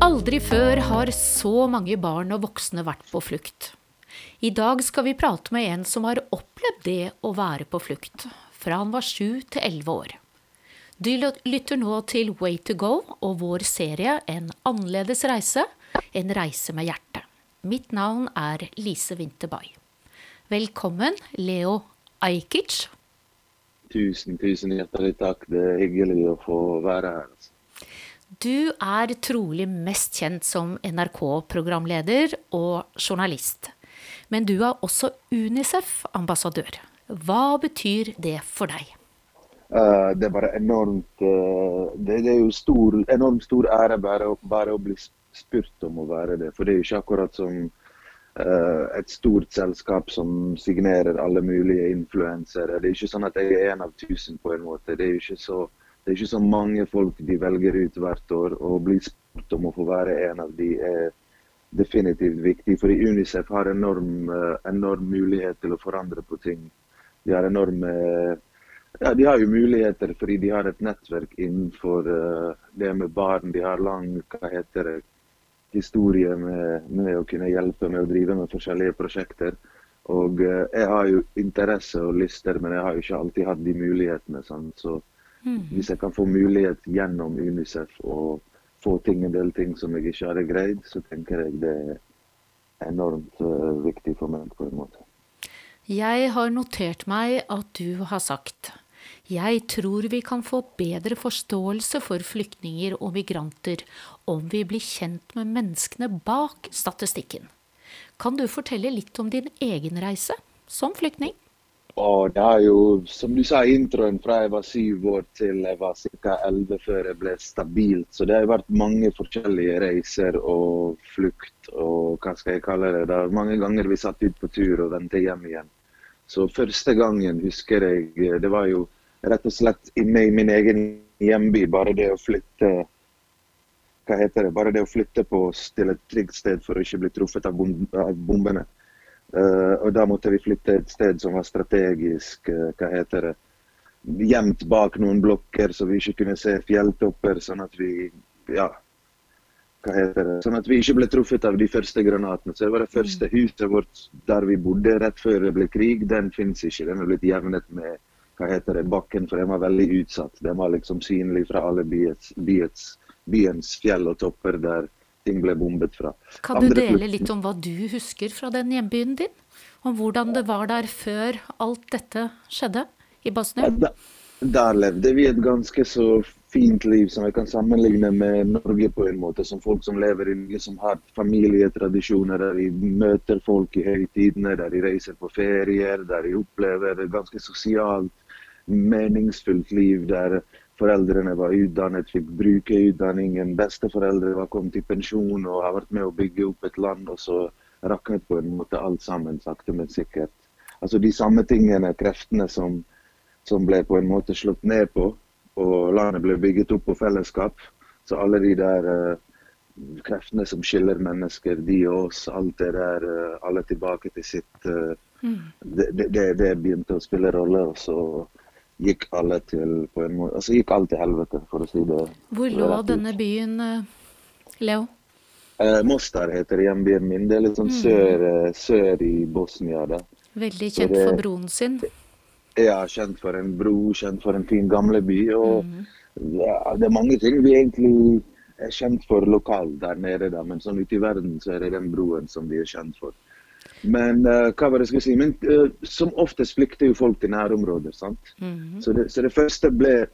Aldri før har så mange barn og voksne vært på flukt. I dag skal vi prate med en som har opplevd det å være på flukt, fra han var sju til elleve år. Du lytter nå til Way to go og vår serie En annerledes reise, en reise med hjertet. Mitt navn er Lise Winterby. Velkommen, Leo Ajkic. Tusen, tusen hjertelig takk. Det er hyggelig å få være her. Du er trolig mest kjent som NRK-programleder og journalist. Men du er også Unicef-ambassadør. Hva betyr det for deg? Uh, det er bare enormt uh, det, det, er jo stor, enormt stor ære bare, bare, å bli spurt om å være det. For det er jo ikke akkurat som uh, et stort selskap som signerer alle mulige influensere. Det er ikke sånn at jeg er en av tusen på en måte. Det er jo ikke så det er ikke så mange folk de velger ut hvert år. Å bli spurt om å få være en av de er definitivt viktig. For Unicef har enorm, eh, enorm mulighet til å forandre på ting. De har enorme ja, de har jo muligheter fordi de har et nettverk innenfor uh, det med barn. De har lang hva heter det, historie med, med, å kunne hjelpe med å drive med forskjellige prosjekter. Og Jeg har jo interesse og lyster, men jeg har jo ikke alltid hatt de mulighetene. Sånn. Så. Hvis jeg kan få mulighet gjennom Unicef og få ting, en del ting som jeg ikke hadde greid, så tenker jeg det er enormt uh, viktig for meg på en måte. Jeg har notert meg at du har sagt jeg tror vi kan få bedre forståelse for flyktninger og migranter om vi blir kjent med menneskene bak statistikken. Kan du fortelle litt om din egen reise som flyktning? Og det har jo, som du sa i introen, fra jeg var syv år til jeg var ca. elleve før jeg ble stabilt. Så det har vært mange forskjellige reiser og flukt og hva skal jeg kalle det. Det er mange ganger vi satt ut på tur og vendte hjem igjen. Så første gangen husker jeg Det var jo rett og slett inne i min egen hjemby. Bare det å flytte hva heter det, bare det å flytte på oss til et trygt sted for å ikke bli truffet av bombene. Uh, og da måtte vi flytte et sted som var strategisk, uh, hva heter det, gjemt bak noen blokker, så vi ikke kunne se fjelltopper. Sånn at vi ja, hva heter det, sånn at vi ikke ble truffet av de første granatene. Så det var det første mm. huset vårt der vi bodde rett før det ble krig. Den fins ikke. Den er blitt jevnet med hva heter det, bakken, for den var veldig utsatt. Den var liksom synlig fra alle byets, byets, byens fjell og topper der ting ble bombet fra. Kan du dele litt om hva du husker fra den hjembyen din? Om hvordan det var der før alt dette skjedde i Bosnia? Der, der levde vi et ganske så fint liv som jeg kan sammenligne med Norge på en måte. Som folk som lever i som har familietradisjoner, der de møter folk i høytidene, der de reiser på ferier, der de opplever et ganske sosialt, meningsfullt liv. der Foreldrene var utdannet, fikk bruke utdanningen. Besteforeldre var kommet i pensjon og har vært med å bygge opp et land. Og så raknet på en måte alt sammen, sakte, men sikkert. Altså De samme tingene, kreftene som, som ble på en måte slått ned på, og landet ble bygget opp på fellesskap. Så alle de der uh, kreftene som skiller mennesker, de og oss, alt det der, uh, alle tilbake til sitt uh, mm. det, det, det, begynte å spille rolle. og så gikk alle til på en måte, altså gikk alt til helvete, for å si det Hvor lå denne byen, eh, Leo? Eh, Mostar heter hjembyen min. Det er litt sånn mm. sør, eh, sør, i Bosnia. da. Veldig kjent det, for broen sin? Ja, kjent for en bro, kjent for en fin gamleby. Og mm. ja, det er mange ting vi egentlig er kjent for lokalt der nede, da. men sånn ute i verden så er det den broen som vi er kjent for. Men uh, hva var det jeg skulle si? Men uh, som oftest flykter jo folk til nærområder. sant? Mm -hmm. så, det, så, det, første ble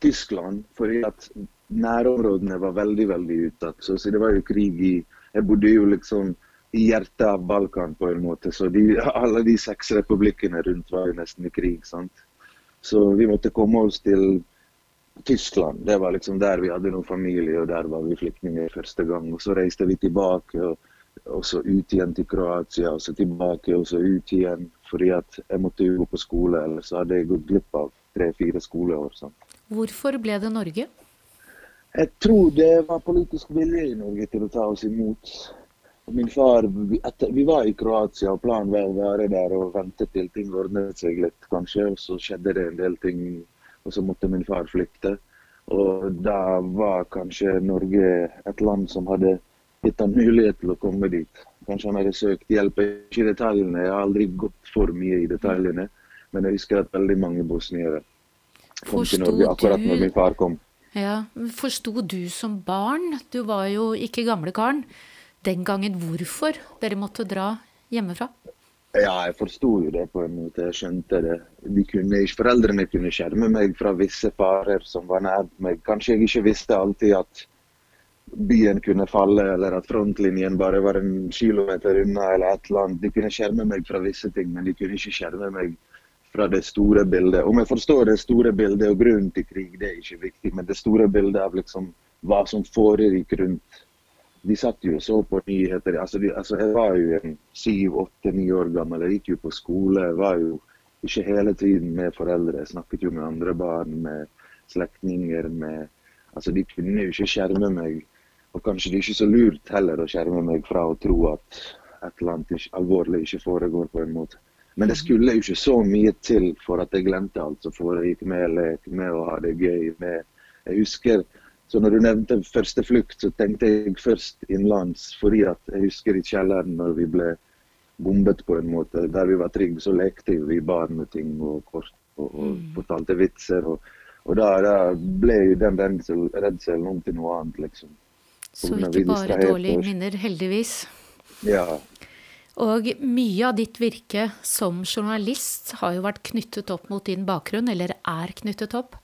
Tyskland, fordi at nærområdene var veldig veldig utsatt. Så, så, det var jo krig i Jeg bodde jo liksom i hjertet av Balkan på en måte. Så de, alle de seks republikkene rundt var jo nesten i krig. sant? Så vi måtte komme oss til Tyskland. Det var liksom der vi hadde noen familie, og der var vi flyktninger første gang. Og så reiste vi tilbake. og og så ut igjen til Kroatia, og så tilbake, og så ut igjen. Fordi at jeg måtte jo gå på skole, ellers hadde jeg gått glipp av tre-fire skoleår. Sånn. Hvorfor ble det Norge? Jeg tror det var politisk vilje i Norge til å ta oss imot. Min far, etter, Vi var i Kroatia, og planen var å være der og vente til ting ordnet seg litt, kanskje. Og så skjedde det en del ting, og så måtte min far flykte. Og da var kanskje Norge et land som hadde gitt ham mulighet til å komme dit. Kanskje han hadde søkt hjelp. Ikke i detaljene, jeg har aldri gått for mye i detaljene. Men jeg husker at veldig mange bosniere kom til Norge akkurat når min far kom. Ja, Forsto du som barn, du var jo ikke gamle karen, den gangen hvorfor dere måtte dra hjemmefra? Ja, jeg forsto jo det på en måte. Jeg skjønte det. De kunne, foreldrene kunne skjerme meg fra visse farer som var nær meg. Kanskje jeg ikke visste alltid at byen kunne falle, eller at frontlinjen bare var en kilometer unna, eller et eller annet. De kunne skjerme meg fra visse ting, men de kunne ikke skjerme meg fra det store bildet. Om jeg forstår det store bildet og grunnen til krig, det er ikke viktig, men det store bildet av liksom hva som foregikk rundt de satt jo og så på nyheter. Altså, de, altså jeg var jo syv, åtte, ni år gammel. Jeg gikk jo på skole. Jeg var jo ikke hele tiden med foreldre. Jeg snakket jo med andre barn, med slektninger. Med, altså, de kunne jo ikke skjerme meg. Og kanskje det er ikke så lurt heller å skjerme meg fra å tro at et eller annet alvorlig ikke foregår på en måte. Men det skulle jo ikke så mye til for at jeg glemte alt som foregikk med lek, med å ha det gøy. med jeg husker så når du nevnte første flukt, så tenkte jeg først innenlands. Fordi at jeg husker i kjelleren når vi ble bombet på en måte. Der vi var trygge, så lekte vi barn med ting og kort og, og mm. fortalte vitser. Og, og da, da, ble jo den redselen om til noe annet, liksom. Så ikke bare dårlige minner, heldigvis. Ja. Og mye av ditt virke som journalist har jo vært knyttet opp mot din bakgrunn, eller er knyttet opp.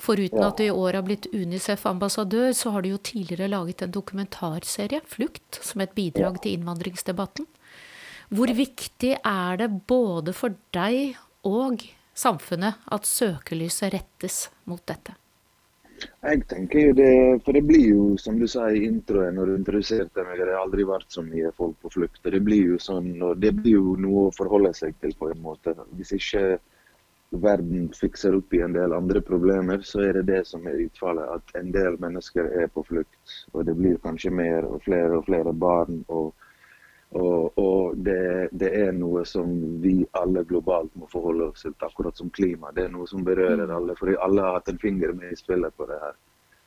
Foruten at du i år har blitt Unicef-ambassadør, så har du jo tidligere laget en dokumentarserie, 'Flukt', som et bidrag til innvandringsdebatten. Hvor viktig er det både for deg og samfunnet at søkelyset rettes mot dette? Jeg tenker jo det, for det blir jo, som du sa i introen når du introduserte meg, det har aldri vært så mye folk på flukt. Det blir jo sånn, og det blir jo noe å forholde seg til på en måte. Hvis ikke verden fikser opp i en del andre problemer, så er det det som er utfallet. At en del mennesker er på flukt. Og det blir kanskje mer og flere og flere barn. Og, og, og det, det, er noe som vi alle globalt må forholde oss til, akkurat som klima. Det er noe som berører mm. alle, fordi alle har hatt en finger med i spillet på det her.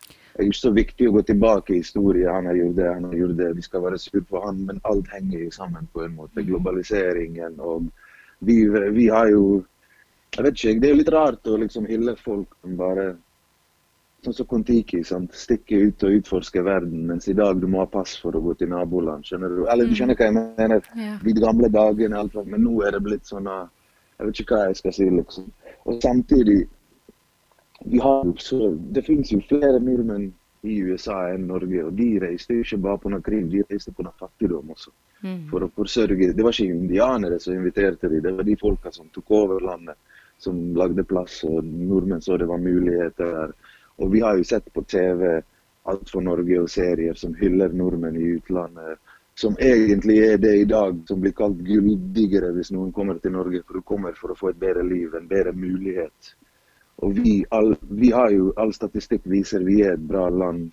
Det er ikke så viktig å gå tilbake i historien. Han har gjort det, han har gjort det. Vi skal være sur på han, men alt henger sammen på en måte. Mm. Globaliseringen og vi, vi har jo jeg vet ikke, Det er litt rart å liksom hylle folk som bare Sånn som Kon-Tiki. Stikke ut og utforske verden, mens i dag du må ha pass for å gå til naboland. skjønner du? Eller du mm. skjønner hva jeg mener? Ja. De gamle dagene, alt, men nå er det blitt sånn ah, Jeg vet ikke hva jeg skal si, liksom. Og samtidig vi har så, Det finnes jo flere nordmenn i USA enn Norge, og de reiste ikke bare på noe krig, de reiste på noe fattigdom også. Mm. For å forsørge Det var ikke indianere som inviterte dem, det var de folka som tok over landet som lagde plass, og nordmenn så det var muligheter der. Og vi har jo sett på TV Alt for Norge og serier som hyller nordmenn i utlandet. Som egentlig er det i dag som blir kalt gulldiggere hvis noen kommer til Norge. For du kommer for å få et bedre liv, en bedre mulighet. Og vi, all, vi har jo, all statistikk viser vi er et bra land.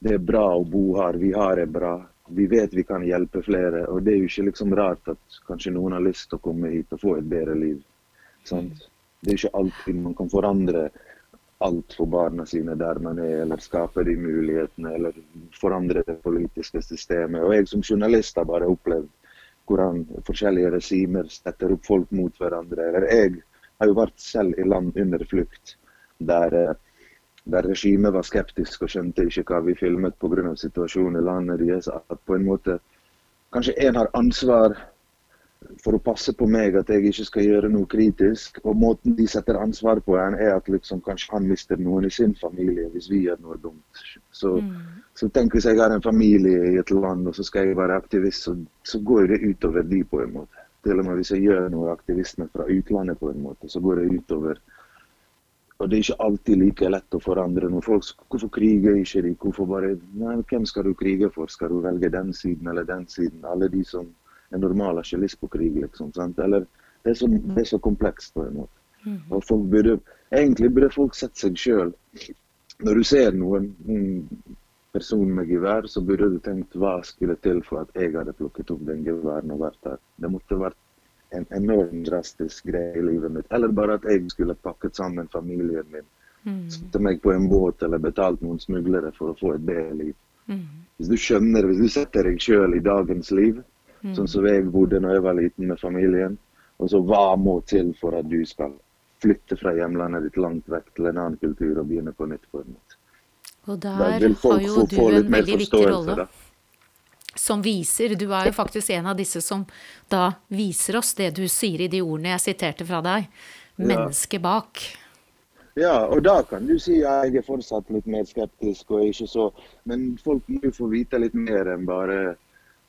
Det er bra å bo her. Vi har det bra. Vi vet vi kan hjelpe flere. Og det er jo ikke liksom rart at kanskje noen har lyst til å komme hit og få et bedre liv. Sant? Det er ikke alltid man kan forandre alt for barna sine der man er, eller skape de mulighetene, eller forandre det politiske systemet. Og jeg som journalist har bare opplevd hvordan forskjellige regimer setter opp folk mot hverandre. Eller jeg har jo vært selv i land under flukt der, der regimet var skeptisk og skjønte ikke hva vi filmet pga. situasjonen i landet deres. At på en måte kanskje en har ansvar for å passe på meg at jeg ikke skal gjøre noe kritisk. Og måten de setter ansvar på en, er at liksom, kanskje han mister noen i sin familie hvis vi gjør noe dumt. Så, mm. så tenk hvis jeg har en familie i et land og så skal jeg være aktivist, så, så går det utover de på en måte. Til og med hvis jeg gjør noe aktivisme fra utlandet på en måte, så går det utover. Og det er ikke alltid like lett å forandre noe. Folk, hvorfor kriger ikke de? Hvorfor bare, nei, Hvem skal du krige for? Skal du velge den siden eller den siden? Alle de som en normal har på krig, liksom. sant? Eller det er så, det er så komplekst på en måte. Og folk burde, Egentlig burde folk sett seg sjøl Når du ser noen person med gevær, så burde du tenkt hva skulle til for at jeg hadde plukket opp den geværen og vært der. Det måtte vært en enorm drastisk greie i livet mitt. Eller bare at jeg skulle pakket sammen familien min Sette meg på en båt eller betalt noen smuglere for å få et bedre liv. Mm. Hvis du skjønner, hvis du setter deg sjøl i dagens liv, sånn som jeg bodde når jeg var liten med familien, og så hva må til for at du skal flytte fra hjemlandet ditt langt vekk til en annen kultur og begynne på nytt på en. Og der har jo du en veldig viktig rolle. Da. Som viser Du er jo faktisk en av disse som da viser oss det du sier i de ordene jeg siterte fra deg. Mennesket bak. Ja, og da kan du si ja, jeg er fortsatt litt mer skeptisk og ikke så Men folk må jo få vite litt mer enn bare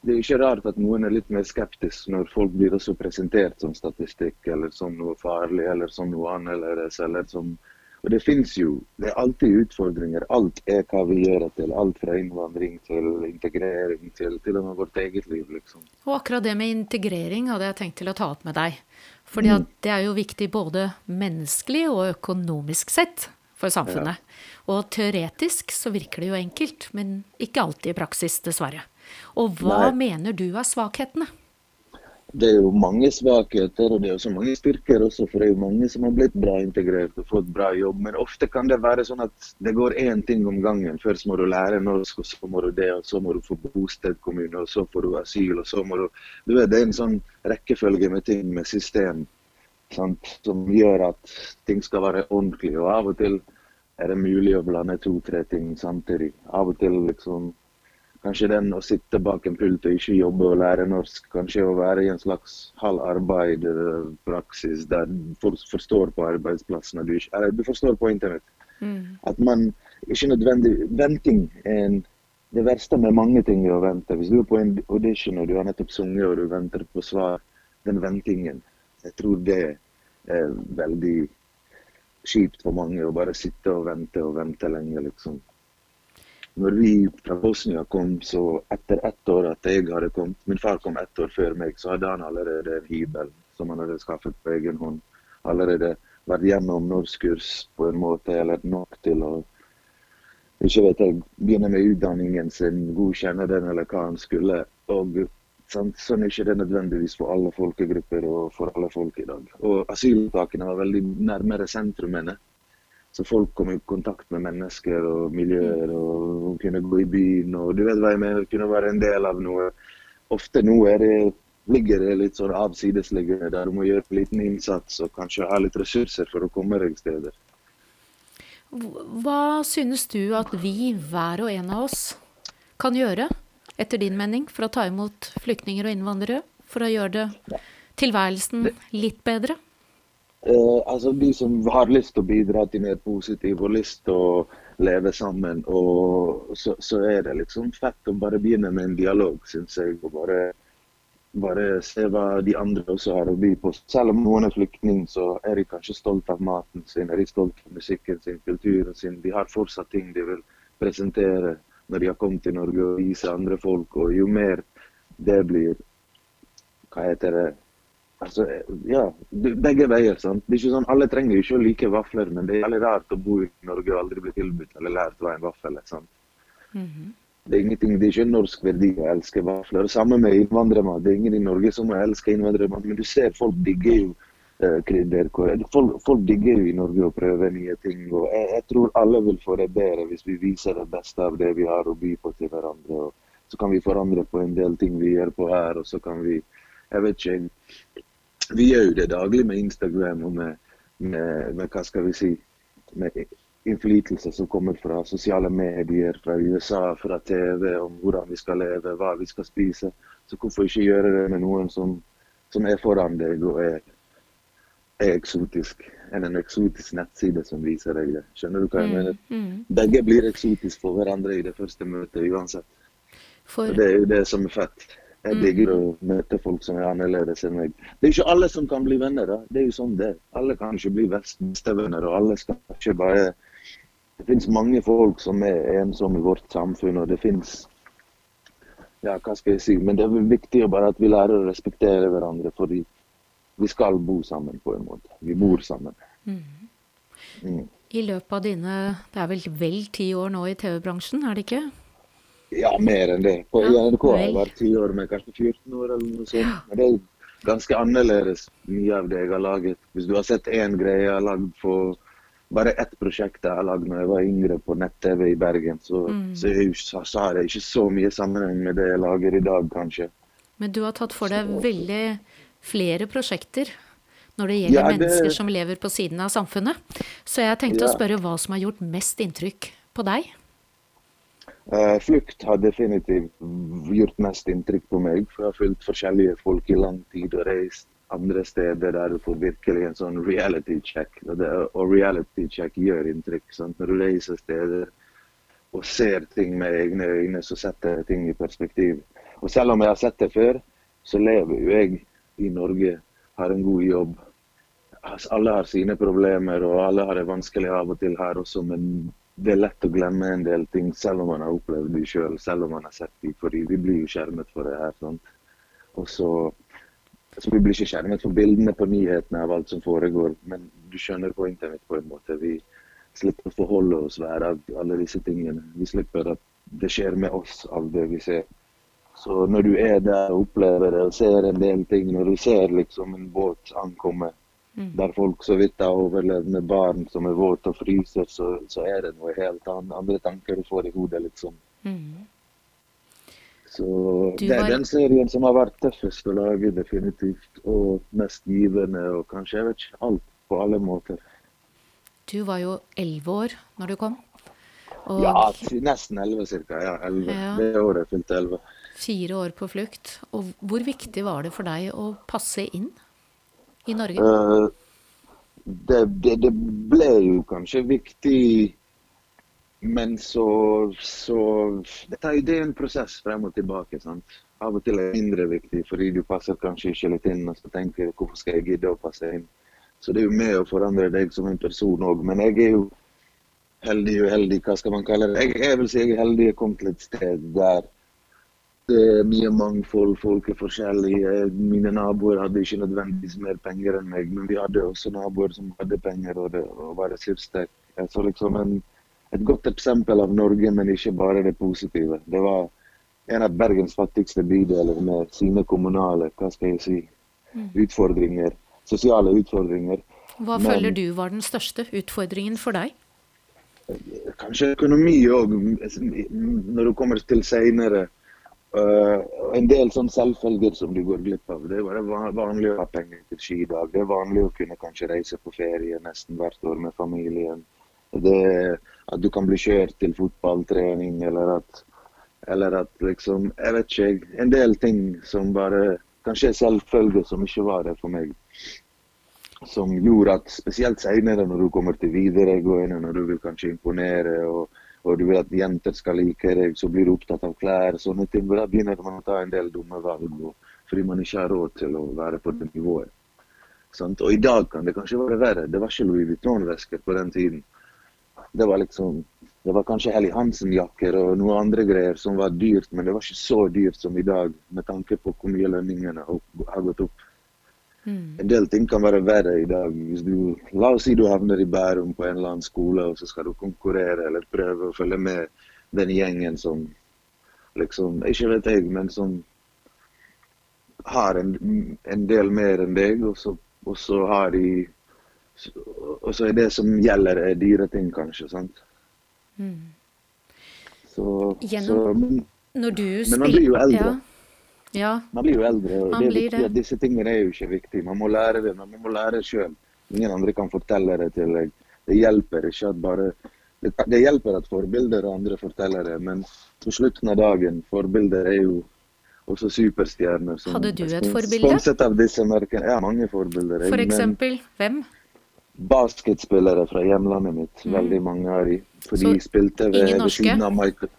Det er ikke rart at noen er litt mer skeptisk når folk blir også presentert som statistikk eller som noe farlig eller som noe annerledes eller som Og det fins jo Det er alltid utfordringer. Alt er hva vi gjør det til. Alt fra innvandring til integrering til til og med vårt eget liv, liksom. Og akkurat det med integrering hadde jeg tenkt til å ta opp med deg. For mm. det er jo viktig både menneskelig og økonomisk sett for samfunnet. Og teoretisk så virker det jo enkelt, men ikke alltid i praksis, dessverre. Og hva Nei. mener du er svakhetene? Det er jo mange svakheter, og det er jo så mange styrker også. For det er jo mange som har blitt bra integrert og fått bra jobb. Men ofte kan det være sånn at det går én ting om gangen. Først må du lære norsk, og så må du det, og så må du få bostedkommune, og så får du asyl, og så må du Du vet, det er en sånn rekkefølge med ting, med system, sant, som gjør at ting skal være ordentlig. Og av og til er det mulig å blande to-tre ting samtidig. Av og til liksom Kanskje den å sitte bak en pult og ikke jobbe og lære norsk. Kanskje å være i en slags halv arbeid-praksis der folk forstår på arbeidsplassen. Du, ikke, eller, du forstår på internett. At man ikke nødvendig Venting er en, det verste med mange ting er å vente. Hvis du er på en audition og du har nettopp sunget og du venter på svar, den ventingen Jeg tror det er veldig kjipt for mange å bare sitte og vente og vente lenge, liksom når vi fra Bosnia kom, så etter ett år at jeg hadde kommet Min far kom ett år før meg, så hadde han allerede en hybel som han hadde skaffet på egen hånd. Allerede vært gjennom norskkurs på en måte, eller nok til å ikke vet jeg, begynne med utdanningen sin, godkjenne den eller hva han skulle. og sant, Sånn er ikke det nødvendigvis for alle folkegrupper og for alle folk i dag. Og Asylmottakene var veldig nærmere sentrumene. Så folk kom i kontakt med mennesker og miljøer og kunne gå i byen. og du vet hva jeg mener, kunne være en del av noe. Ofte nå det, ligger det litt sånn avsidesliggende der du må gjøre en liten innsats og kanskje ha litt ressurser for å komme deg steder. Hva synes du at vi, hver og en av oss, kan gjøre, etter din mening, for å ta imot flyktninger og innvandrere? For å gjøre det tilværelsen litt bedre? Eh, altså De som har lyst til å bidra til mer positivt og lyst til å leve sammen, og så, så er det liksom fett å bare begynne med en dialog, syns jeg. og bare, bare se hva de andre også har å by på. Selv om noen er flyktning, så er de kanskje stolt av maten sin, er de stolt av musikken sin, kulturen sin. De har fortsatt ting de vil presentere når de har kommet til Norge og vise andre folk. Og jo mer det blir Hva heter det? Altså, ja, Begge veier. sant? Det er ikke sånn, Alle trenger jo ikke å like vafler, men det er veldig rart å bo i Norge og aldri bli tilbudt eller lært hva en vaffel er. sant? Det er ingenting, det er ikke en norsk verdi å elske vafler. Samme med innvandrermat. Det er ingen i Norge som elsker innvandrermat, men du ser folk digger jo eh, krydder. Folk, folk digger jo i Norge å prøve nye ting. og jeg, jeg tror alle vil få det bedre hvis vi viser det beste av det vi har å by på til hverandre. og Så kan vi forandre på en del ting vi gjør på her, og så kan vi Jeg vet ikke, vi gjør jo det daglig med Instagram og med, med, med hva skal vi si, med innflytelse som kommer fra sosiale medier, fra USA, fra TV, om hvordan vi skal leve, hva vi skal spise. Så hvorfor ikke gjøre det med noen som, som er foran deg og er, er eksotisk, enn en eksotisk nettside som viser deg det. Skjønner du hva jeg mener? Begge blir eksotiske for hverandre i det første møtet uansett. For det er jo det som er fett. Jeg digger å møte folk som er annerledes enn meg. Det er ikke alle som kan bli venner. da. Det er jo sånn det. Alle kan ikke bli bestevenner, og alle skal ikke bare Det finnes mange folk som er ensomme i vårt samfunn, og det finnes Ja, hva skal jeg si? Men det er viktig bare at vi lærer å respektere hverandre, fordi vi skal bo sammen på en måte. Vi bor sammen. Mm. i løpet av dine Det er vel vel ti år nå i TV-bransjen, er det ikke? Ja, mer enn det. På Ja, NRK har jeg vært ti år men kanskje 14 år eller noe sånt. Men det er ganske annerledes mye av det jeg har laget. Hvis du har sett én greie jeg har lagd for bare ett prosjekt jeg har lagd når jeg var yngre på nett-TV i Bergen. Så, Mm. så, jeg, så, så har det ikke så mye sammenheng med det jeg lager i dag, kanskje. Men du har tatt for deg veldig flere prosjekter når det gjelder Ja, det- mennesker som lever på siden av samfunnet. Så jeg tenkte å spørre hva som har gjort mest inntrykk på deg? Eh, flukt har definitivt gjort mest inntrykk på meg. For jeg har fulgt forskjellige folk i lang tid og reist andre steder der du får virkelig en sånn reality check. Og, det, og reality check gjør inntrykk. Sant? Når du reiser steder og ser ting med egne øyne, så setter ting i perspektiv. Og selv om jeg har sett det før, så lever jo jeg i Norge, har en god jobb. Alle har sine problemer, og alle har det vanskelig av og til her også, men det er lett å glemme en del ting, selv om man har opplevd de sjøl, selv, om man har sett de, fordi vi blir jo skjermet for det her. sant? Og så, så Vi blir ikke skjermet for bildene på nyhetene av alt som foregår, men du skjønner poenget mitt på en måte. Vi slipper å forholde oss hver av alle disse tingene. Vi slipper at det skjer med oss av det vi ser. Så når du er der og opplever det og ser en del ting, når du ser liksom en båt ankomme der folk så vidt har overlevd med barn som er våte og fryser, så, så er det noe helt annet. Andre tanker du får i hodet, liksom. Mm. Så det er var- den serien som har vært tøffest å lage, definitivt. Og mest givende, og kanskje jeg vet ikke alt på alle måter. Du var jo elleve år når du kom. Og Ja, nesten elleve cirka. Ja, elleve. Ja. Det året fylte elleve. fire år på flukt. Og hvor viktig var det for deg å passe inn i Norge? Uh, det, det, det ble jo kanskje viktig, men så, så Dette er jo en prosess frem og tilbake. sant? Av og til er det mindre viktig fordi du passer kanskje ikke litt inn. Og så tenker du hvorfor skal jeg gidde å passe inn? Så det er jo med å forandre deg som en person òg. Men jeg er jo heldig og uheldig, hva skal man kalle det? Jeg, jeg vil si jeg er heldig jeg kom til et sted der er mye mangfold, folk er forskjellige. Mine naboer hadde ikke nødvendigvis mer penger enn meg, men vi hadde også naboer som hadde penger og, det, og var ressurssterke. Så liksom en, et godt eksempel av Norge, men ikke bare det positive. Det var en av Bergens fattigste bydeler med sine kommunale hva skal jeg si, utfordringer, sosiale utfordringer. Hva men- føler du var den største utfordringen for deg? Kanskje økonomi òg, når du kommer til seinere. En del sånn selvfølger som du går glipp av. Det er vanlig å ha penger til skidag. Det er vanlig å kunne kanskje reise på ferie nesten hvert år med familien. Det At du kan bli kjørt til fotballtrening, eller at, eller at liksom Jeg vet ikke. En del ting som bare kanskje er selvfølger, som ikke var det for meg som gjorde at spesielt senere når du kommer til videregående, når du vil kanskje imponere og, og du vil at jenter skal like deg, så blir du opptatt av klær. sånne ting. Da begynner man å ta en del dumme valg fordi man ikke har råd til å være på det nivået. Sant? Og i dag kan det kanskje være verre. Det var ikke Louis Vuitton-vesker på den tiden. Det var liksom det var kanskje Helly Hansen-jakker og noe andre greier som var dyrt, men det var ikke så dyrt som i dag, med tanke på hvor mye lønningene har gått opp. Mm. En del ting kan være verre i dag. Du, la oss si du havner i Bærum på en eller annen skole, og så skal du konkurrere eller prøve å følge med den gjengen som liksom Ikke vet jeg, men som har en, en del mer enn deg, og så, og så har de Og så er det som gjelder, er dyre ting, kanskje. sant? Mm. Så, Gjennom- så men Men man blir jo eldre. Ja. Ja. Man blir jo eldre, og det er viktig det. at disse tingene er jo ikke viktige. Man må lære det, man må lære sjøl. Ingen andre kan fortelle det til deg. Det hjelper ikke at bare det, det hjelper at forbilder og andre forteller det, men på slutten av dagen, forbilder er jo også superstjerner. som Hadde du et forbilde? Sponset av disse merkene. Ja, mange forbilder. For eksempel hvem? Basketspillere fra hjemlandet mitt. Mm. Veldig mange av de. For de spilte ved, ved siden av Michael.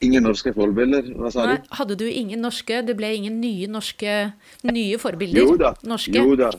Ingen norske forbilder? Hva sa Nei, du? hadde du ingen norske? Det ble ingen nye norske nye forbilder? Jo da. Norske? Jo da.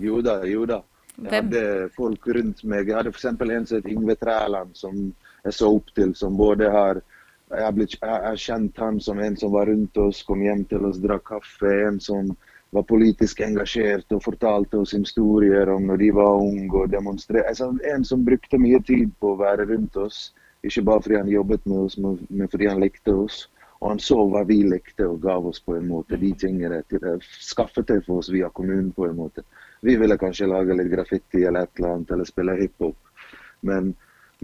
Jo da. Jo da. Jeg hadde folk rundt meg. Jeg hadde f.eks. en som het Yngve Træland, som jeg så opp til. Som både har Jeg har, blitt, jeg har kjent han som en som var rundt oss, kom hjem til oss, drakk kaffe. En som var politisk engasjert og fortalte oss historier om når de var unge og demonstrerte. Altså, en som brukte mye tid på å være rundt oss. Ikke bare fordi han jobbet med oss, men fordi han likte oss. Og han så hva vi likte og gav oss på en måte. De tingene skaffet det for oss via kommunen på en måte. Vi ville kanskje lage litt graffiti eller et eller annet, eller spille hiphop. Men,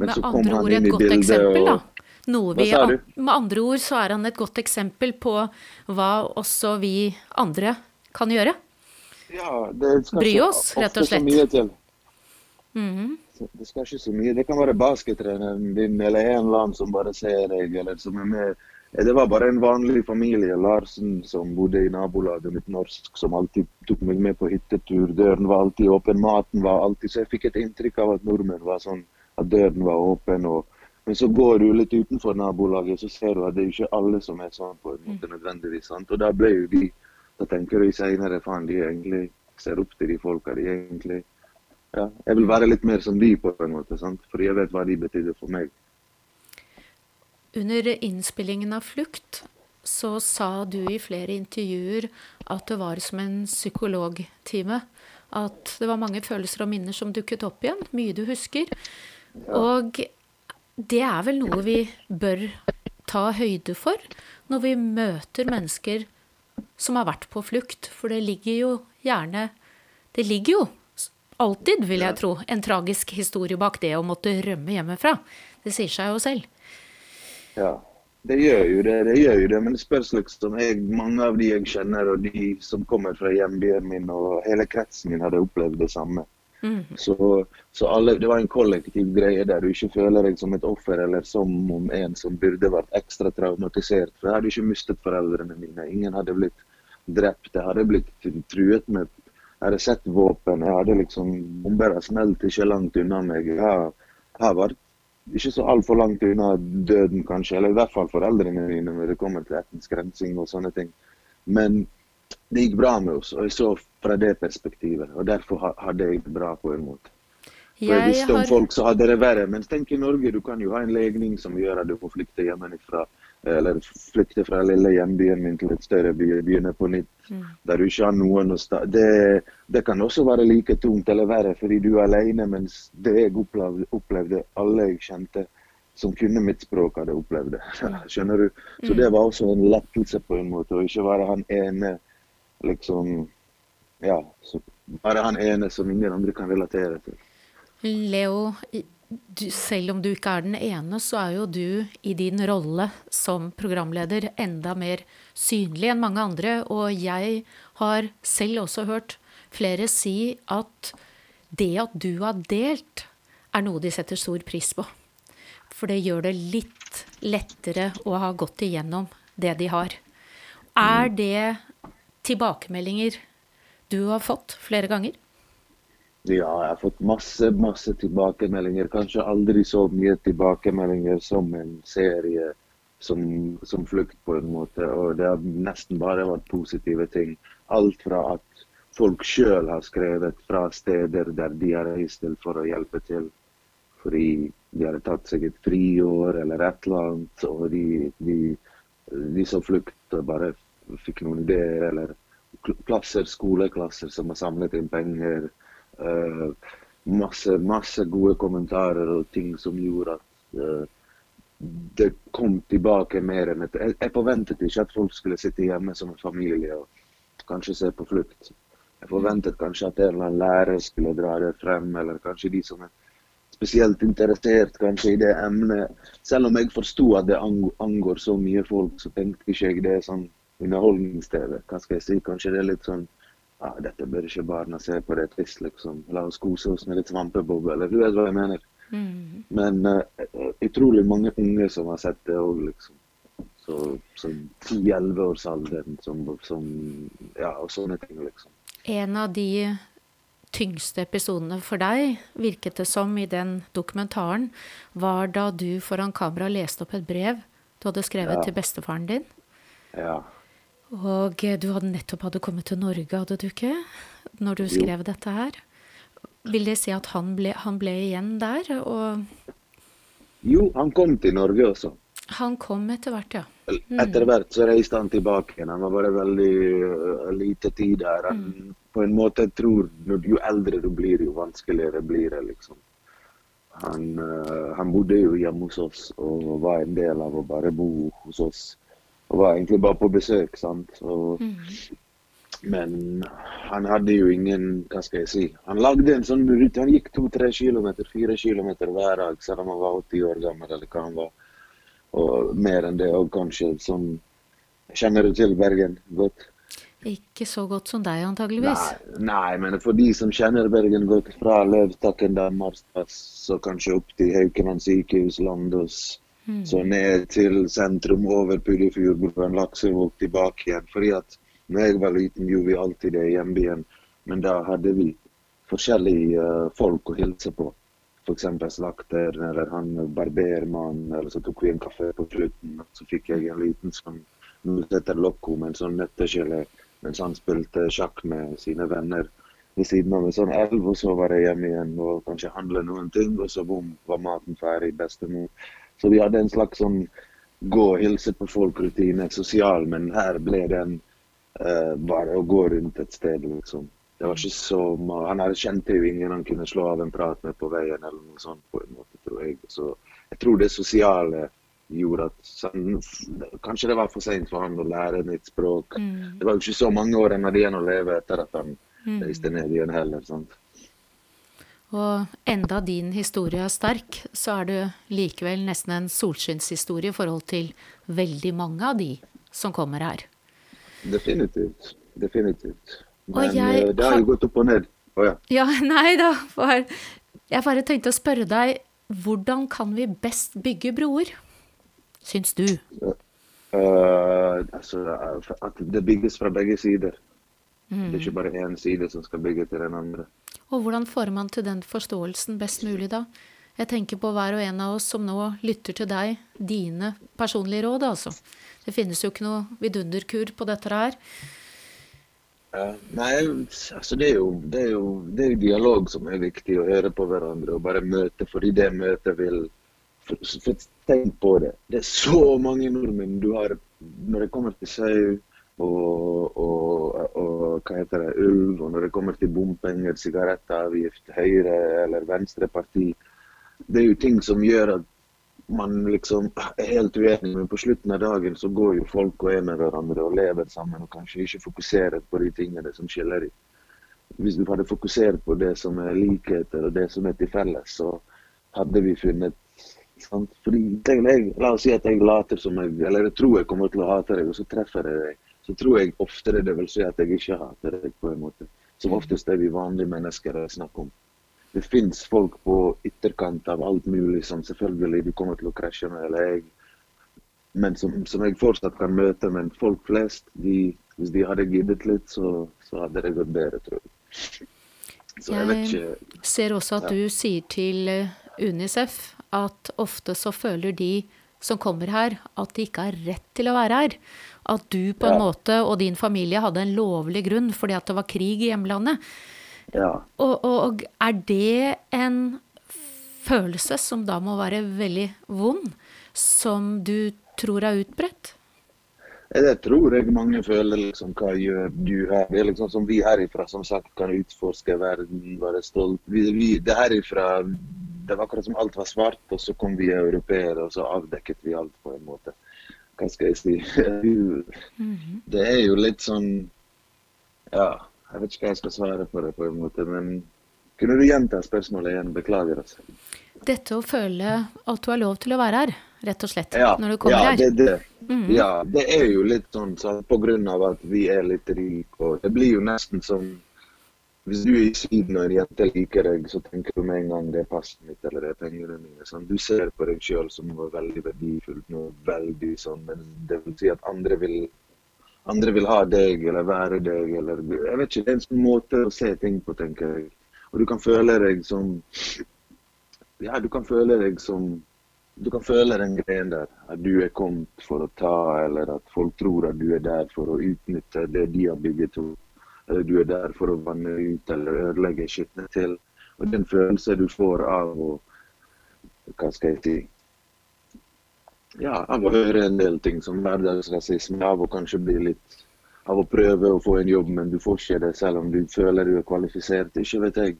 men så kom han inn i bildet. Eksempel, og, vi, med andre ord så er han et godt eksempel på hva også vi andre kan gjøre. Ja, det Bry oss, rett og slett. Mm -hmm. Det skal ikke så mye. Det kan være baskettreneren din eller en eller annen som bare ser deg, eller som er med. Det var bare en vanlig familie, Larsen, som bodde i nabolaget mitt norsk, som alltid tok meg med på hyttetur. Døren var alltid åpen, maten var alltid Så jeg fikk et inntrykk av at nordmenn var sånn at døren var åpen. og men så går du litt utenfor nabolaget, så ser du at det er ikke alle som er sånn på en måte nødvendigvis. sant? Og da ble jo de Da tenker du seinere faen, de egentlig ser opp til de folka. De egentlig ja, Jeg vil være litt mer som de på en måte, sant? for jeg vet hva de betydde for meg. Under innspillingen av 'Flukt' så sa du i flere intervjuer at det var som en psykologtime. At det var mange følelser og minner som dukket opp igjen. Mye du husker. Ja. Og det er vel noe vi bør ta høyde for når vi møter mennesker som har vært på flukt. For det ligger jo gjerne Det ligger jo alltid, vil jeg tro, en tragisk historie bak det å måtte rømme hjemmefra. Det sier seg jo selv. Ja, det gjør jo det. det gjør jo det, Men det spørs liksom jeg, Mange av de jeg kjenner, og de som kommer fra hjembyen min og hele kretsen min, hadde opplevd det samme. Mm. Så, så alle, det var en kollektiv greie der du ikke føler deg som et offer eller som om en som burde vært ekstra traumatisert. For jeg hadde ikke mistet foreldrene mine. Ingen hadde blitt drept. Jeg hadde blitt truet med Jeg hadde sett våpen. Jeg hadde liksom Bomber smelt ikke langt unna meg. Jeg har vært ikke så altfor langt unna døden, kanskje. Eller i hvert fall foreldrene mine når det kommer til etnisk rensing og sånne ting. Men det gikk bra med oss. Og jeg så fra det perspektivet. Og derfor hadde jeg det bra på en måte. For jeg visste om folk så hadde det verre. Men tenk i Norge, du kan jo ha en legning som gjør at du får flykte hjemmefra. Eller flykte fra lille hjembyen min til et større by, begynne på nytt. Mm. Der du ikke har noen å sta... Det, det, kan også være like tungt eller verre fordi du er alene, mens det jeg opplevde, opplevde alle jeg kjente som kunne mitt språk, hadde opplevd det. Skjønner du? Så mm. det var også en lettelse på en måte, å ikke være han ene liksom Ja, så bare han ene som ingen andre kan relatere til. Leo, du, selv om du ikke er den ene, så er jo du i din rolle som programleder enda mer synlig enn mange andre. Og jeg har selv også hørt flere si at det at du har delt, er noe de setter stor pris på. For det gjør det litt lettere å ha gått igjennom det de har. Er det tilbakemeldinger du har fått flere ganger? Ja, jeg har fått masse, masse tilbakemeldinger. Kanskje aldri så mye tilbakemeldinger som en serie som, som flukt, på en måte. Og det har nesten bare vært positive ting. Alt fra at folk sjøl har skrevet fra steder der de har reist til for å hjelpe til. Fordi de har tatt seg et friår eller et eller annet, og de, de, de som flukt bare fikk noen ideer, eller klasser, skoleklasser som har samlet inn penger. Uh, masse, masse gode kommentarer og ting som gjorde at uh, det kom tilbake mer enn et jeg, jeg forventet ikke at folk skulle sitte hjemme som en familie og kanskje se på flukt. Jeg forventet kanskje at en eller annen lærer skulle dra det frem, eller kanskje de som er spesielt interessert kanskje i det emnet. Selv om jeg forsto at det angår så mye folk, så tenkte ikke jeg det sånn underholdnings-TV. Hva skal jeg si? Kanskje det er litt sånn ah, Dette bør ikke barna se på, det er trist, liksom. La oss kose oss med litt svampeboble. Du vet hva jeg mener. Mm. Men uh, utrolig mange unge som har sett det òg, liksom. Så, så 10-11-årsalderen som, som Ja, og sånne ting, liksom. En av de tyngste episodene for deg, virket det som i den dokumentaren, var da du foran kamera leste opp et brev du hadde skrevet ja. til bestefaren din. Ja. Og eh, du hadde nettopp hadde kommet til Norge, hadde du ikke? Når du skrev jo. dette her. Vil det si at han ble, han ble igjen der? Og jo, han kom til Norge også. Han kom etter hvert, ja. Mm. Etter hvert så reiste han tilbake igjen. Han var bare veldig uh, lite tid der. Han, mm. På en måte tror Jo eldre du blir, jo vanskeligere blir det, liksom. Han, uh, han bodde jo hjemme hos oss og var en del av å bare bo hos oss og var egentlig bare på besøk. sant? Og, Men han hadde jo ingen Hva skal jeg si? Han lagde en sånn rute. Han gikk to-tre kilometer, fire kilometer hver dag, selv om han var 80 år gammel, eller hva han var. Og mer enn det òg, kanskje. Som Kjenner du til Bergen godt? Ikke så godt som deg, antageligvis. Nei, nei, men for de som kjenner Bergen godt, fra Løvtakken, Danmarksplass, så kanskje opp til Haukeland sykehus, Landås, så ned til sentrum, over Puddefjordbroen, Laksevåg, tilbake igjen. Fordi at når jeg var liten, gjorde vi alltid det i hjembyen, men da hadde vi forskjellige eh, folk å hilse på. F.eks. slakteren eller han barbermannen, eller så tok vi en kaffe på slutten. Så fikk jeg en liten sånn Nå heter med en sånn nøttegelé mens han spilte sjakk med sine venner ved siden av en sånn elv. Og så var jeg hjemme igjen og kanskje handle noen ting, og så bom, var maten ferdig. Bestemor. Så vi hadde en slags sånn gå og hilse på folk-rutine, sosial, men her ble den uh, bare å gå rundt et sted, liksom. Det var ikke så Han kjente jo ingen han kunne slå av en prat med på veien, eller noe sånt, på en måte, tror jeg. Så jeg tror det sosiale gjorde at sånn, Kanskje det var for seint for han å lære nytt språk. Det var jo ikke så mange år hadde igjen å leve etter at han reiste ned igjen heller. sant? Og enda din historie er sterk, så er det likevel nesten en solskinnshistorie i forhold til veldig mange av de som kommer her. Definitivt. Definitivt. Men jeg eh, det har jo gått opp og ned. Å ja. Ja, nei da. For jeg bare tenkte å spørre deg, hvordan kan vi best bygge broer? Syns du? Uh, altså, at det bygges fra begge sider. Det er ikke bare én side som skal bygge til den andre. Og hvordan får man til den forståelsen best mulig da? Jeg tenker på hver og en av oss som nå lytter til deg, dine personlige råd, altså. Det finnes jo ikke noe vidunderkur på dette her. Nei, altså det er, jo, det, er jo, det er jo dialog som er viktig, å høre på hverandre og bare møte, fordi det møtet vil for, for Tenk på det. Det er så mange nordmenn du har når det kommer til sau og, og, og hva heter det, ulv, og når det kommer til bompenger, sigarettavgift, Høyre eller Venstreparti. Det er jo ting som gjør at man liksom er helt uenig, men på slutten av dagen så går jo folk og er med hverandre og lever sammen og kanskje ikke fokuserer på de tingene som skiller dem. Hvis vi hadde fokusert på det som er likheter og det som er til felles, så hadde vi funnet sant? Fordi jeg, La oss si at jeg later som jeg Eller jeg tror jeg kommer til å hate deg, og så treffer jeg deg. Så tror jeg oftere det vil si at jeg ikke hater deg, på en måte. Som oftest er vi vanlige mennesker det er snakk om. Det fins folk på ytterkant av alt mulig som selvfølgelig du kommer til å krasje med, eller jeg. Men som, som jeg fortsatt kan møte. Men folk flest, de, hvis de hadde giddet litt, så, så hadde det gått bedre, tror jeg. Så jeg vet Jeg ikke ser også at du sier til eh, Unicef at ofte så føler de som kommer her, at de ikke har rett til å være her. At du på en Ja. måte og din familie hadde en lovlig grunn fordi at det var krig i hjemlandet. Ja. Og, og, er det en følelse som da må være veldig vond, som du tror er utbredt? Det tror jeg mange føler. liksom, Hva gjør du her? Det er liksom som vi herifra som sagt kan utforske verden, være stolt. Vi, vi, det herifra, det var akkurat som alt var svart, og så kom vi europeere, og så avdekket vi alt på en måte. Hva skal jeg si? Det er jo litt sånn Ja, jeg vet ikke hva jeg skal svare på det, på en måte. Men kunne du gjenta spørsmålet igjen? Beklager. altså. Dette å føle at du har lov til å være her, rett og slett, Ja, når du kommer ja, her. det, det. ja, det er jo litt sånn så på grunn av at vi er litt rike. Og det blir jo nesten som Hvis du er i Syden og en jente liker deg, så tenker du med en gang det er passet mitt eller det er pengene mine. Sånn. Du ser på deg sjøl som noe veldig verdifullt, noe veldig sånn, men det vil si at andre vil andre vil ha deg eller være deg eller Jeg vet ikke, det er en sånn måte å se ting på, tenker jeg. Og du kan føle deg som Ja, du kan føle deg som Du kan føle den greien der. At du er kommet for å ta, eller at folk tror at du er der for å utnytte det de har bygget opp. Eller du er der for å vanne ut eller ødelegge skitne til. Og den følelsen du får av å Hva skal jeg si? Ja, av å høre en del ting som hverdagsrasisme, av å kanskje bli litt Av å prøve å få en jobb, men du får ikke det selv om du føler du er kvalifisert. Ikke vet jeg.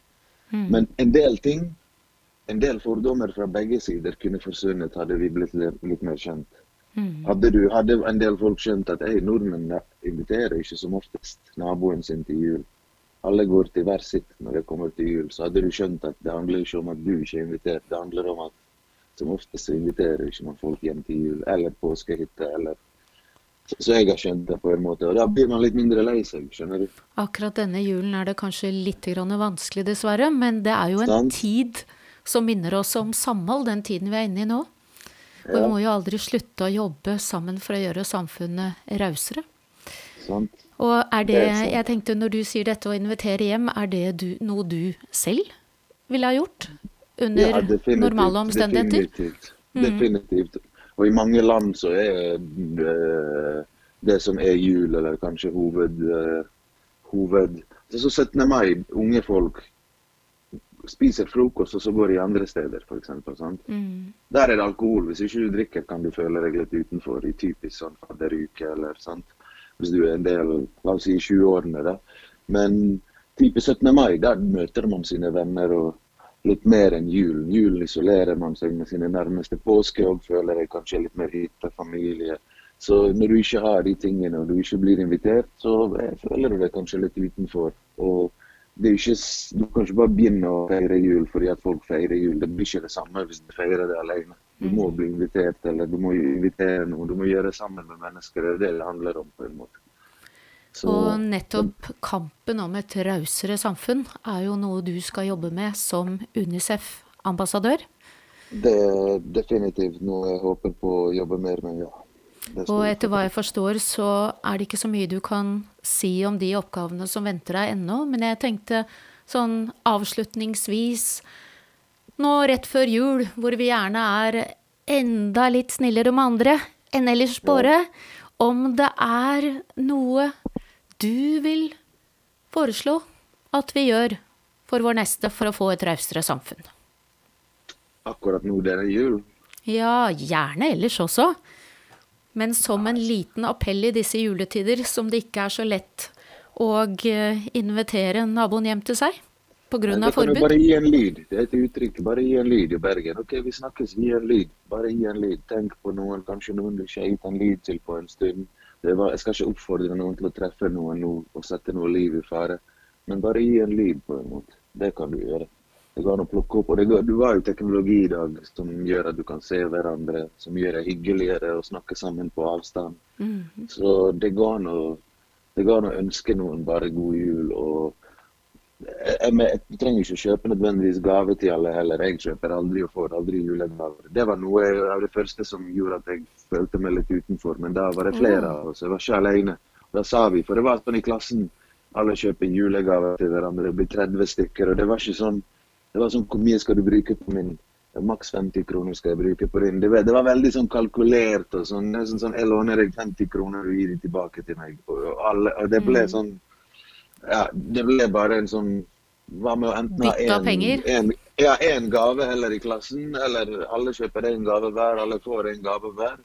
Men en del ting, en del fordommer fra begge sider kunne forsvunnet hadde vi blitt litt, litt mer kjent. Hadde, du, hadde en del folk skjønt at hey, nordmenn inviterer ikke som oftest naboen sin til jul. Alle går til hver sitt når det kommer til jul. Så hadde du skjønt at det handler ikke om at du ikke er invitert. Det handler om at som oftest inviterer ikke man folk hjem til jul eller påskehytte. eller så, jeg har skjønt det på en måte. Og da blir man litt mindre lei seg, skjønner du. Akkurat denne julen er det kanskje litt grann vanskelig, dessverre. Men det er jo en Sant. tid som minner oss om samhold, den tiden vi er inne i nå. Og vi må jo aldri slutte å jobbe sammen for å gjøre samfunnet rausere. Sant? Og er det, jeg tenkte når du sier dette å invitere hjem, er det du, noe du selv ville ha gjort? Under Ja, normale omstendigheter? Definitivt. definitivt. Og i mange land så er det, det som er jul, eller kanskje hoved... eh, hoved så 17. mai, unge folk spiser frokost, og så går de andre steder, f.eks. Mm. Der er det alkohol. Hvis ikke du drikker, kan du føle deg litt utenfor i typisk sånn fadderuke, eller sant. Hvis du er en del, la oss si i 20-årene, da. Men type 17. mai, der møter man sine venner og litt mer enn julen. Julen isolerer man seg med sine nærmeste. Påske og føler deg kanskje litt mer hytte, familie. Så når du ikke har de tingene, og du ikke blir invitert, så føler du deg kanskje litt utenfor. Og det er ikke, du kan ikke bare begynne å feire jul fordi at folk feirer jul. Det blir ikke det samme hvis du feirer det alene. Du må bli invitert, eller du må invitere noen. Du må gjøre det sammen med mennesker. Det er det det handler om, på en måte. Så, Og nettopp kampen om et rausere samfunn er jo noe du skal jobbe med som Unicef-ambassadør. det er definitivt noe jeg håper på å jobbe mer med, ja. Og etter hva jeg forstår, så er det ikke så mye du kan si om de oppgavene som venter deg ennå, men jeg tenkte sånn avslutningsvis Nå rett før jul, hvor vi gjerne er enda litt snillere med andre enn ellers på året, om det er noe du vil foreslå at vi gjør for vår neste for å få et rausere samfunn? Akkurat nå det er jul. Ja, gjerne ellers også. Men som en liten appell i disse juletider, som det ikke er så lett å eh, invitere naboen hjem til seg pga. Forbud. bare gi en lyd. Det er et uttrykk. Bare gi en lyd i Bergen. OK, vi snakkes, gi en lyd. Bare gi en lyd. Tenk på noen. Kanskje noen du ikke har gitt en lyd til på en stund. Det var, jeg skal ikke oppfordre noen til å treffe noen nå og sette noe liv i fare, men bare gi en lyd på en måte. Det kan du gjøre. Det går an å plukke opp. Og det går, du har jo teknologi i dag som gjør at du kan se hverandre, som gjør det hyggeligere å snakke sammen på avstand. Mm. Så det går an å, det går an å ønske noen bare god jul. og jeg, jeg, jeg trenger ikke å kjøpe nødvendigvis gave til alle heller. Jeg kjøper aldri og får aldri julegaver. Det var noe av det første som gjorde at jeg følte meg litt utenfor. Men da var det flere av oss. Jeg var ikke alene. Og da sa vi, for det var sånn i klassen alle kjøper julegaver til hverandre. Det blir 30 stykker. Og det var ikke sånn Det var sånn Hvor mye skal du bruke på min? Maks 50 kroner skal jeg bruke på din. Det var, det var veldig sånn kalkulert og sånn. nesten sånn, Jeg låner deg 50 kroner, og gir de tilbake til meg. Og, alle, og det ble sånn ja, det ble bare en sånn Hva med å enten ha én en, ja, en gave heller i klassen, eller alle kjøper en gave hver, alle får en gave hver.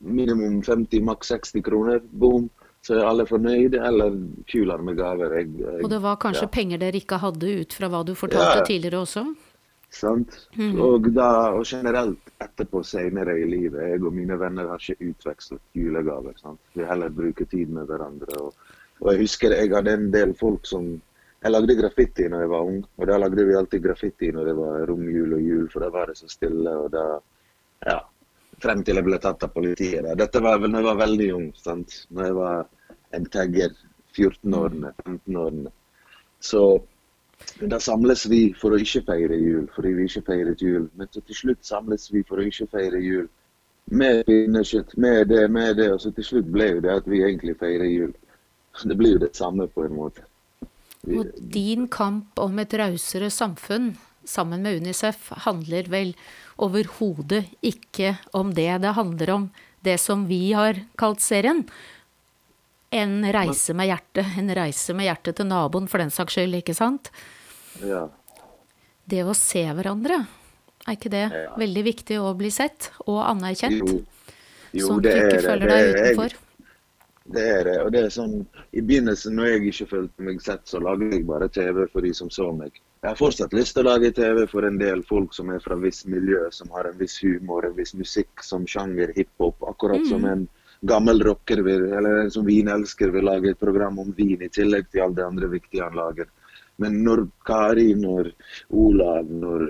Minimum 50, maks 60 kroner. Boom. Så er alle fornøyde, eller kulere med gaver. Jeg, jeg, Og det var kanskje ja. penger dere ikke hadde ut fra hva du fortalte Ja. tidligere også? Sant? Og, da, og generelt etterpå senere i livet, jeg og mine venner har ikke utvekslet julegaver. Sant? Vi heller bruker tid med hverandre. Og, og jeg husker jeg hadde en del folk som Jeg lagde graffiti når jeg var ung, og da lagde vi alltid graffiti når det var romjul og jul, for da var det så stille, og da Ja. Frem til jeg ble tatt av politiet. Da. Dette var vel når jeg var veldig ung. sant? Når jeg var en tagger. 14-årene, 15-årene. Så da samles vi for å ikke feire jul, fordi vi ikke feiret jul. Men så til slutt samles vi for å ikke feire jul. Med pinnekjøtt, med det, med det. Og så til slutt ble jo det at vi egentlig feirer jul. Det blir jo det samme på en måte. Og din kamp om et rausere samfunn sammen med Unicef handler vel overhodet ikke om det. Det handler om det som vi har kalt serien. En reise med hjertet. En reise med hjertet til naboen, for den saks skyld, ikke sant? ja. Det å se hverandre, er ikke det Ja. veldig viktig å bli sett og anerkjent? Jo, jo sånn at det du ikke er det. føler det deg er, utenfor? Det er det. Og det er sånn, I begynnelsen, når jeg ikke følte meg sett, så lagde jeg bare TV for de som så meg. Jeg har fortsatt lyst til å lage TV for en del folk som er fra viss miljø, som har en viss humor, en viss musikk som sjanger hiphop. Akkurat mm. som en gammel rocker vil, eller en som vinelsker vil lage et program om vin, i tillegg til alle de andre viktige han lager. Men når Kari, når Olav, når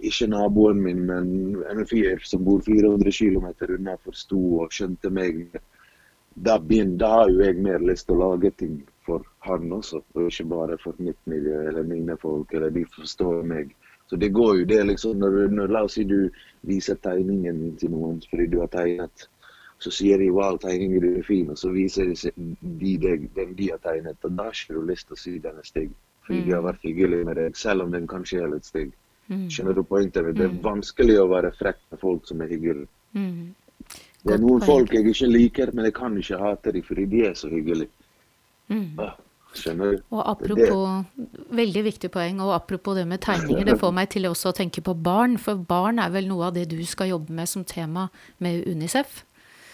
ikke naboen min, men en fyr som bor 400 km unna, forsto og skjønte meg, da, begynner, da har jo jeg mer lyst til å lage ting for han også, og ikke bare for mitt miljø eller mine folk, eller de forstår meg. Så det går jo det liksom når, når La oss si du viser tegningen din til noen fordi du har tegnet. Så sier de 'wow, tegningen din er fin', og så viser de deg den de har tegnet. Og da har ikke du lyst til å si den er stygg. Fordi mm. de har vært hyggelige med deg, selv om den kanskje er litt stygg. Mm. Skjønner du poenget? Det er mm. vanskelig å være frekk med folk som er hyggelige. Mm. Det er noen folk jeg ikke liker, men jeg kan ikke hate dem fordi de er så hyggelige. Mm. Skjønner? Og apropos, veldig viktig poeng, og apropos det med tegninger, det får meg til også å tenke på barn. For barn er vel noe av det du skal jobbe med som tema med Unicef?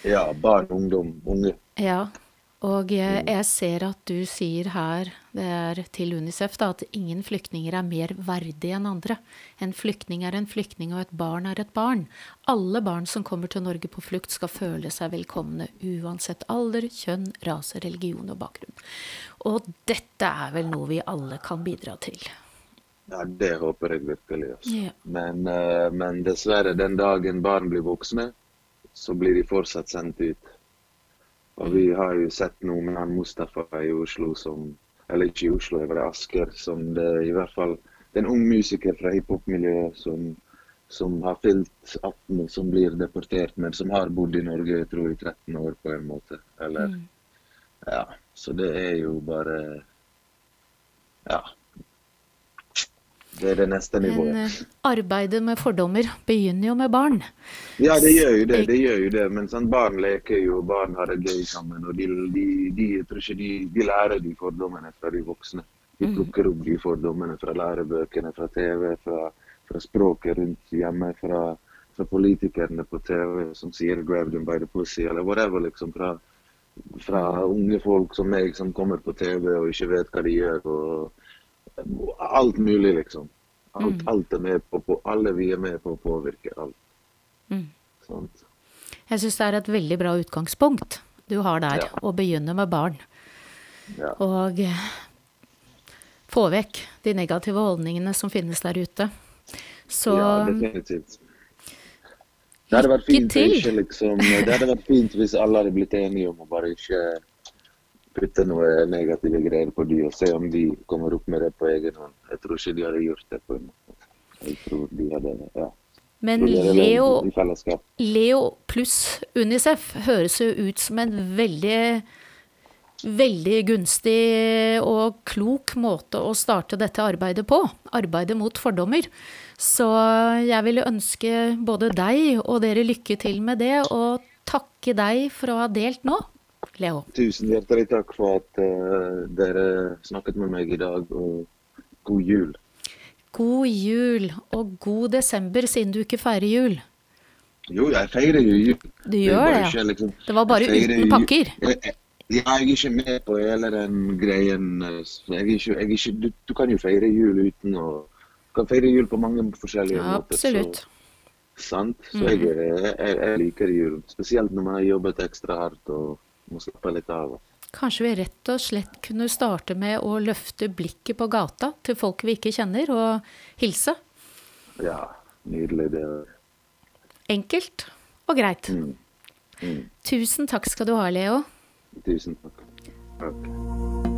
Ja, barn, ungdom, unge. Ja, og jeg, jeg, ser at du sier her, det er til Unicef, da, at ingen flyktninger er mer verdige enn andre. En flyktning er en flyktning, og et barn er et barn. Alle barn som kommer til Norge på flukt, skal føle seg velkomne, uansett alder, kjønn, rase, religion og bakgrunn. Og dette er vel noe vi alle kan bidra til. Ja, det håper jeg virkelig. Altså. Men, uh, men dessverre, den dagen barn blir voksne, så blir de fortsatt sendt ut. Og vi har jo sett noe med han Mustafa i Oslo som Eller ikke i Oslo, det var i Asker. Som det i hvert fall Det er en ung musiker fra hiphop-miljøet som, som, har fylt 18 og som blir deportert, men som har bodd i Norge jeg tror i 13 år på en måte. Eller mm. Ja. Så det er jo bare Ja. Det er det neste nivået. Men uh, arbeidet med fordommer begynner jo med barn. Ja, det gjør jo det. det, gjør jo det. Men sånn, barn leker jo, barn har det gøy sammen. Og de, de, de, de, de lærer de fordommene fra de voksne. De mm. plukker opp de fordommene fra lærebøkene, fra TV, fra, fra språket rundt hjemme, fra, fra, politikerne på TV som sier 'grab them by the pussy', eller whatever. liksom, fra, fra unge folk som meg, som kommer på TV og ikke vet hva de gjør. og Alt mulig, liksom. Alt, mm. alt er med på, på, alle vi er med på å påvirke alt. Mm. Jeg syns det er et veldig bra utgangspunkt du har der, ja. å begynne med barn. Ja. Og eh, få vekk de negative holdningene som finnes der ute. Så Ja, definitivt. Det hadde vært fint, ikke, liksom, det hadde vært fint hvis alle hadde blitt enige om å bare ikke putte noe negative greier på de og se om de kommer opp med det på egen hånd. Jeg tror ikke de hadde gjort det på en måte. Jeg tror de hadde, ja. Men Leo, Leo pluss Unicef høres jo ut som en veldig veldig gunstig og klok måte å starte dette arbeidet på. Arbeidet mot fordommer. Så jeg ville ønske både deg og dere lykke til med det, og takke deg for å ha delt nå. Leo. Tusen hjertelig takk for at uh, dere snakket med meg i dag, og god jul. God jul og god desember, siden du ikke feirer jul. Jo, jeg feirer jo jul. Du gjør det, ja. Liksom, det var bare uten pakker? Jeg, jeg, jeg, er ikke med på hele den greien. Eh, jeg ikke, jeg ikke, du, du, kan jo feire jul uten å Du kan feire jul på mange forskjellige ja, måter. Absolutt. Så, sant? Så mm. jeg, liker jul. Spesielt når man har jobbet ekstra hardt. og må slappe litt av. Kanskje vi rett og slett kunne starte med å løfte blikket på gata til folk vi ikke kjenner, og hilse? Ja, nydelig. det. Enkelt og greit. Mm. Mm. Tusen takk skal du ha, Leo. Tusen takk. takk.